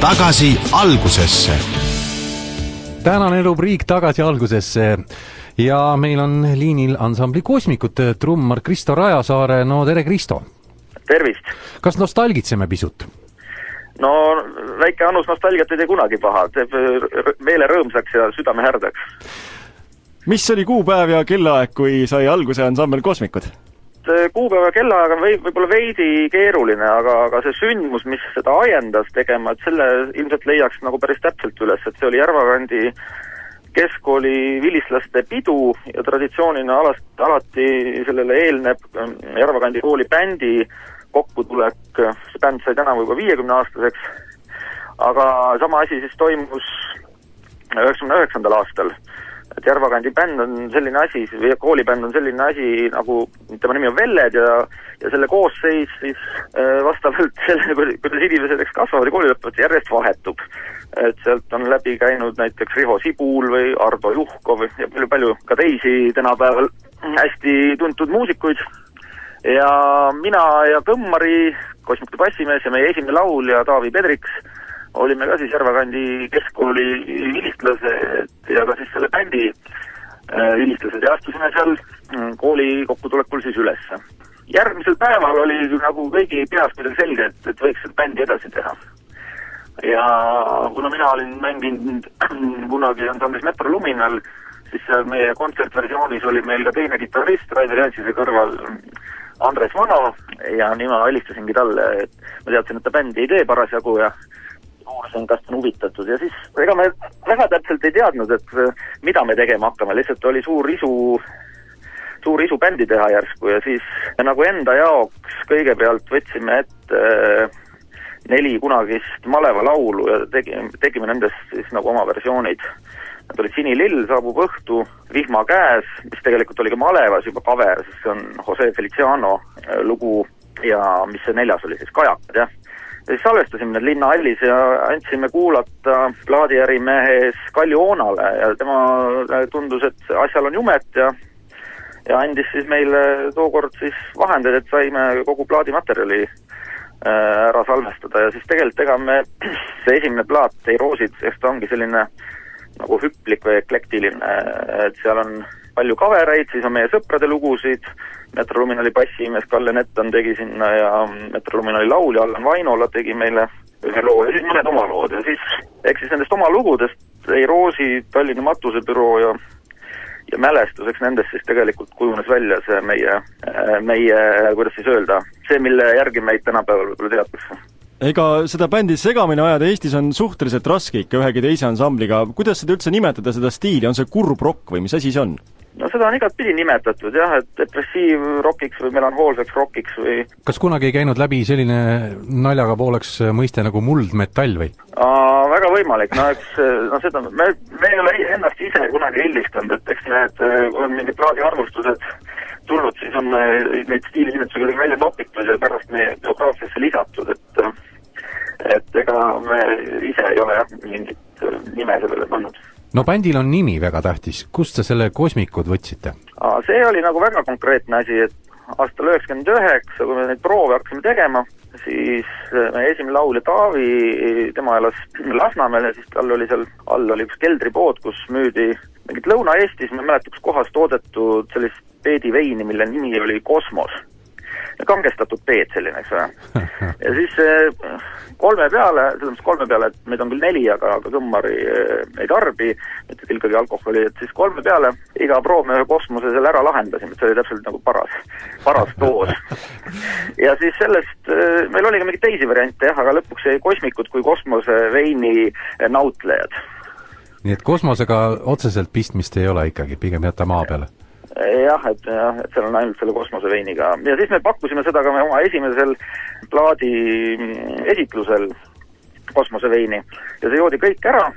tagasi algusesse. tänane rubriik Tagasi algusesse ja meil on liinil ansambli Kosmikud trummar Kristo Rajasaare, no tere, Kristo! tervist! kas nostalgitseme pisut? no väike annus nostalgiat ei tee kunagi paha, teeb meele rõõmsaks ja südame härdaks. mis oli kuupäev ja kellaaeg, kui sai alguse ansambel Kosmikud? kuupäeva kellaaeg on või, võib-olla veidi keeruline, aga, aga see sündmus, mis seda ajendas tegema, et selle ilmselt leiaks nagu päris täpselt üles, et see oli Järvakandi keskkooli vilistlaste pidu ja traditsioonina alast, alati sellele eelneb Järvakandi kooli bändi kokkutulek, see bänd sai tänavu juba viiekümneaastaseks, aga sama asi siis toimus üheksakümne üheksandal aastal et Järvakandi bänd on selline asi, või koolibänd on selline asi nagu, tema nimi on Velled ja ja selle koosseis siis äh, vastavalt sellele, kuidas inimesed, eks kasvavad ja kooli lõpevad, järjest vahetub. et sealt on läbi käinud näiteks Riho Sibul või Ardo Juhkov ja palju-palju ka teisi tänapäeval hästi tuntud muusikuid ja mina ja Kõmmari, Kosmikute bassimees ja meie esimene laulja Taavi Pedriks olime ka siis Järvakandi keskkooli vilistlased ja ka siis selle bändi äh, vilistlased ja astusime seal mm, kooli kokkutulekul siis ülesse. järgmisel päeval oli nagu kõigi peas kuidagi selge, et, et võiks seda bändi edasi teha. ja kuna mina olin mänginud kunagi ansamblis Metro Luminal, siis seal meie kontsertversioonis oli meil ka teine kitarrist Rainer Jantsise kõrval, Andres Vano, ja nii ma helistasingi talle, et ma teadsin, et ta bändi ei tee parasjagu ja uurisin, kas ta on huvitatud. Ja siis ega me väga täpselt ei teadnud, et äh, mida me tegema hakkame, lihtsalt oli suur isu, suur isu bändi teha järsku ja siis nagu enda jaoks kõigepealt võtsime ette äh, neli kunagist malevalaulu ja tegime, tegime nendest siis nagu oma versioonid. Nad olid Sinilill saabub õhtu, Vihma käes, mis tegelikult oli ka malevas juba cover, sest see on Jose Feliciano äh, lugu ja mis see neljas oli siis, Kajakad, jah ja siis salvestasime need Linnahallis ja andsime kuulata plaadiärimehes Kalju Oonale ja tema tundus, et asjal on jumet ja ja andis siis meile tookord siis vahendeid, et saime kogu plaadimaterjali äh, ära salvestada. Ja siis tegelikult ega me, see esimene plaat, Ei roosid, eks ta ongi selline nagu hüplik või eklektiline, et seal on palju kavereid, siis on meie sõprade lugusid, Metroluminali bassimees Kalle Nettan tegi sinna ja Metroluminali laulja Allan Vainola tegi meile ühe loo. Ja siis mõned oma lood. Ja siis eks siis nendest oma lugudest Ei Roosi, Tallinna matusebüroo ja ja mälestuseks nendest siis tegelikult kujunes välja see meie, meie, kuidas siis öelda, see, mille järgi meid tänapäeval võib-olla teatakse. Ega seda bändi segamini ajada Eestis on suhteliselt raske ikka ühegi teise ansambliga, kuidas seda üldse nimetada, seda stiili, on see kurb rokk või mis asi see on? No seda on igatpidi nimetatud jah, et depressiivrokiks või melanhoolseks rokiks või kas kunagi ei käinud läbi selline naljaga pooleks mõiste nagu muldmetall või? väga võimalik, no eks no seda, me, me ei ole ennast ise kunagi hellistanud, et eks need, kui on mingid plaadiarvustused tulnud, siis on neid stiilinimetusi kuidagi välja topitud ja pärast meie biograafiasse lisatud, et et ega me ise ei ole jah, mingit nime sellele pannud no bändil on nimi väga tähtis, kust te selle Kosmikud võtsite? see oli nagu väga konkreetne asi, et aastal üheksakümmend üheksa, kui me neid proove hakkasime tegema, siis äh, meie esimene laulja Taavi, tema elas Lasnamäel ja siis tal oli seal all oli üks keldripood, kus müüdi mingit Lõuna-Eestis, ma ei mäleta, kus kohas toodetud sellist peediveini, mille nimi oli Kosmos kangestatud peed selline, eks ole. ja siis eh, kolme peale, selles mõttes kolme peale, et meid on küll neli, aga, aga Kõmmari eh, ei tarbi, et ikkagi alkoholi, et siis kolme peale iga proov me ühe kosmose selle ära lahendasime, et see oli täpselt nagu paras, paras doos. ja siis sellest, eh, meil oli ka mingeid teisi variante jah, aga lõpuks jäi kosmikud kui kosmoseveini nautlejad. nii et kosmosega otseselt pistmist ei ole ikkagi, pigem jätta maa peale? Jah, et jah, et seal on ainult selle kosmoseveiniga. Ja siis me pakkusime seda ka oma esimesel plaadi esitlusel, kosmoseveini, ja see joodi kõik ära.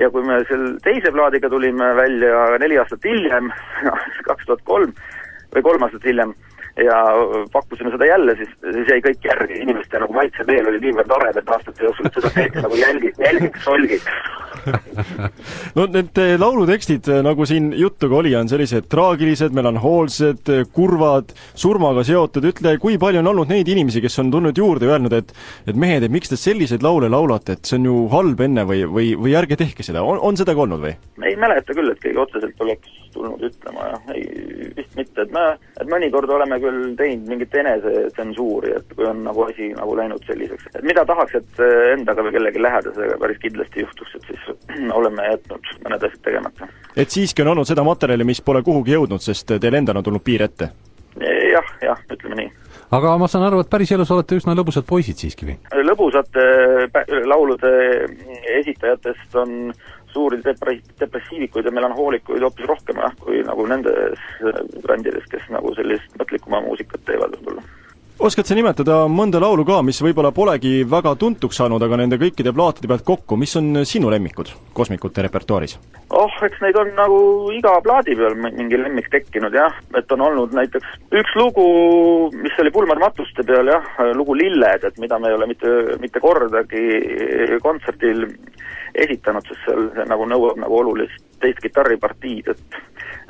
Ja kui me seal teise plaadiga tulime välja neli aastat hiljem, kaks tuhat kolm või kolm aastat hiljem, ja pakkusime seda jälle, siis, siis jäi kõik järgi, inimeste nagu maitsemeel oli niivõrd arenenud aastate jooksul, et seda peeti nagu jälgi, jälgiks solgiks. no need eh, laulutekstid, eh, nagu siin juttu ka oli, on sellised traagilised, melanhoolsed, eh, kurvad, surmaga seotud, ütle, kui palju on olnud neid inimesi, kes on tulnud juurde ja öelnud, et et mehed, et miks te selliseid laule laulate, et see on ju halb enne või, või, või ärge tehke seda, on, on seda ka olnud või? ei mäleta küll, et keegi otseselt oleks tulnud ütlema ja ei, vist mitte, et me, et mõnikord oleme küll teinud mingit enesetsensuuri, et kui on nagu asi nagu läinud selliseks, et mida tahaks, et endaga või kellegi lähedasega päris kindlasti juhtuks, et siis oleme jätnud mõned asjad tegemata. et siiski on olnud seda materjali, mis pole kuhugi jõudnud, sest teil endal on tulnud piir ette? jah, jah, ütleme nii aga ma saan aru, et päriselus olete üsna lõbusad poisid siiski või? lõbusate laulude esitajatest on suuri depre-, depressiivikuid ja melanhoolikuid hoopis rohkem jah, kui nagu nendes bändides, kes nagu sellist mõtlikuma muusikat teevad võib-olla oskad sa nimetada mõnda laulu ka, mis võib-olla polegi väga tuntuks saanud, aga nende kõikide plaatide pealt kokku, mis on sinu lemmikud kosmikute repertuaaris? oh, eks neid on nagu iga plaadi peal mingi lemmik tekkinud jah, et on olnud näiteks üks lugu, mis oli Pulmade matuste peal jah, lugu Lilled, et mida me ei ole mitte, mitte kordagi kontserdil esitanud, sest seal nagu nõuab nagu olulist teist kitarripartiid, et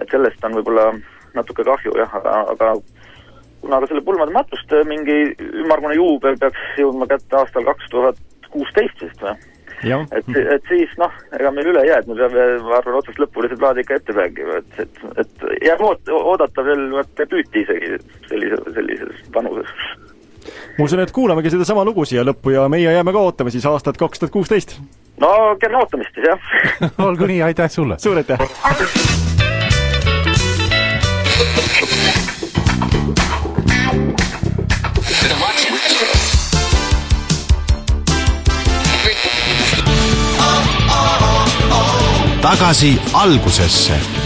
et sellest on võib-olla natuke kahju jah, aga, aga kuna ka selle Pulmade matuste mingi ümmargune juubel peaks jõudma kätte aastal kaks tuhat kuusteist vist või? et, et siis noh, ega meil üle ei jää, et me peame, ma arvan, otsast lõpuni see plaad ikka ette mängima, et, et, et jääb oot-, oodata veel debüüti isegi sellise, sellises vanuses. Ma usun, et kuulamegi sedasama lugu siia lõppu ja meie jääme ka ootama siis aastat kaks tuhat kuusteist. no kena ootamist siis, jah olgu nii, aitäh sulle! suur aitäh! tagasi algusesse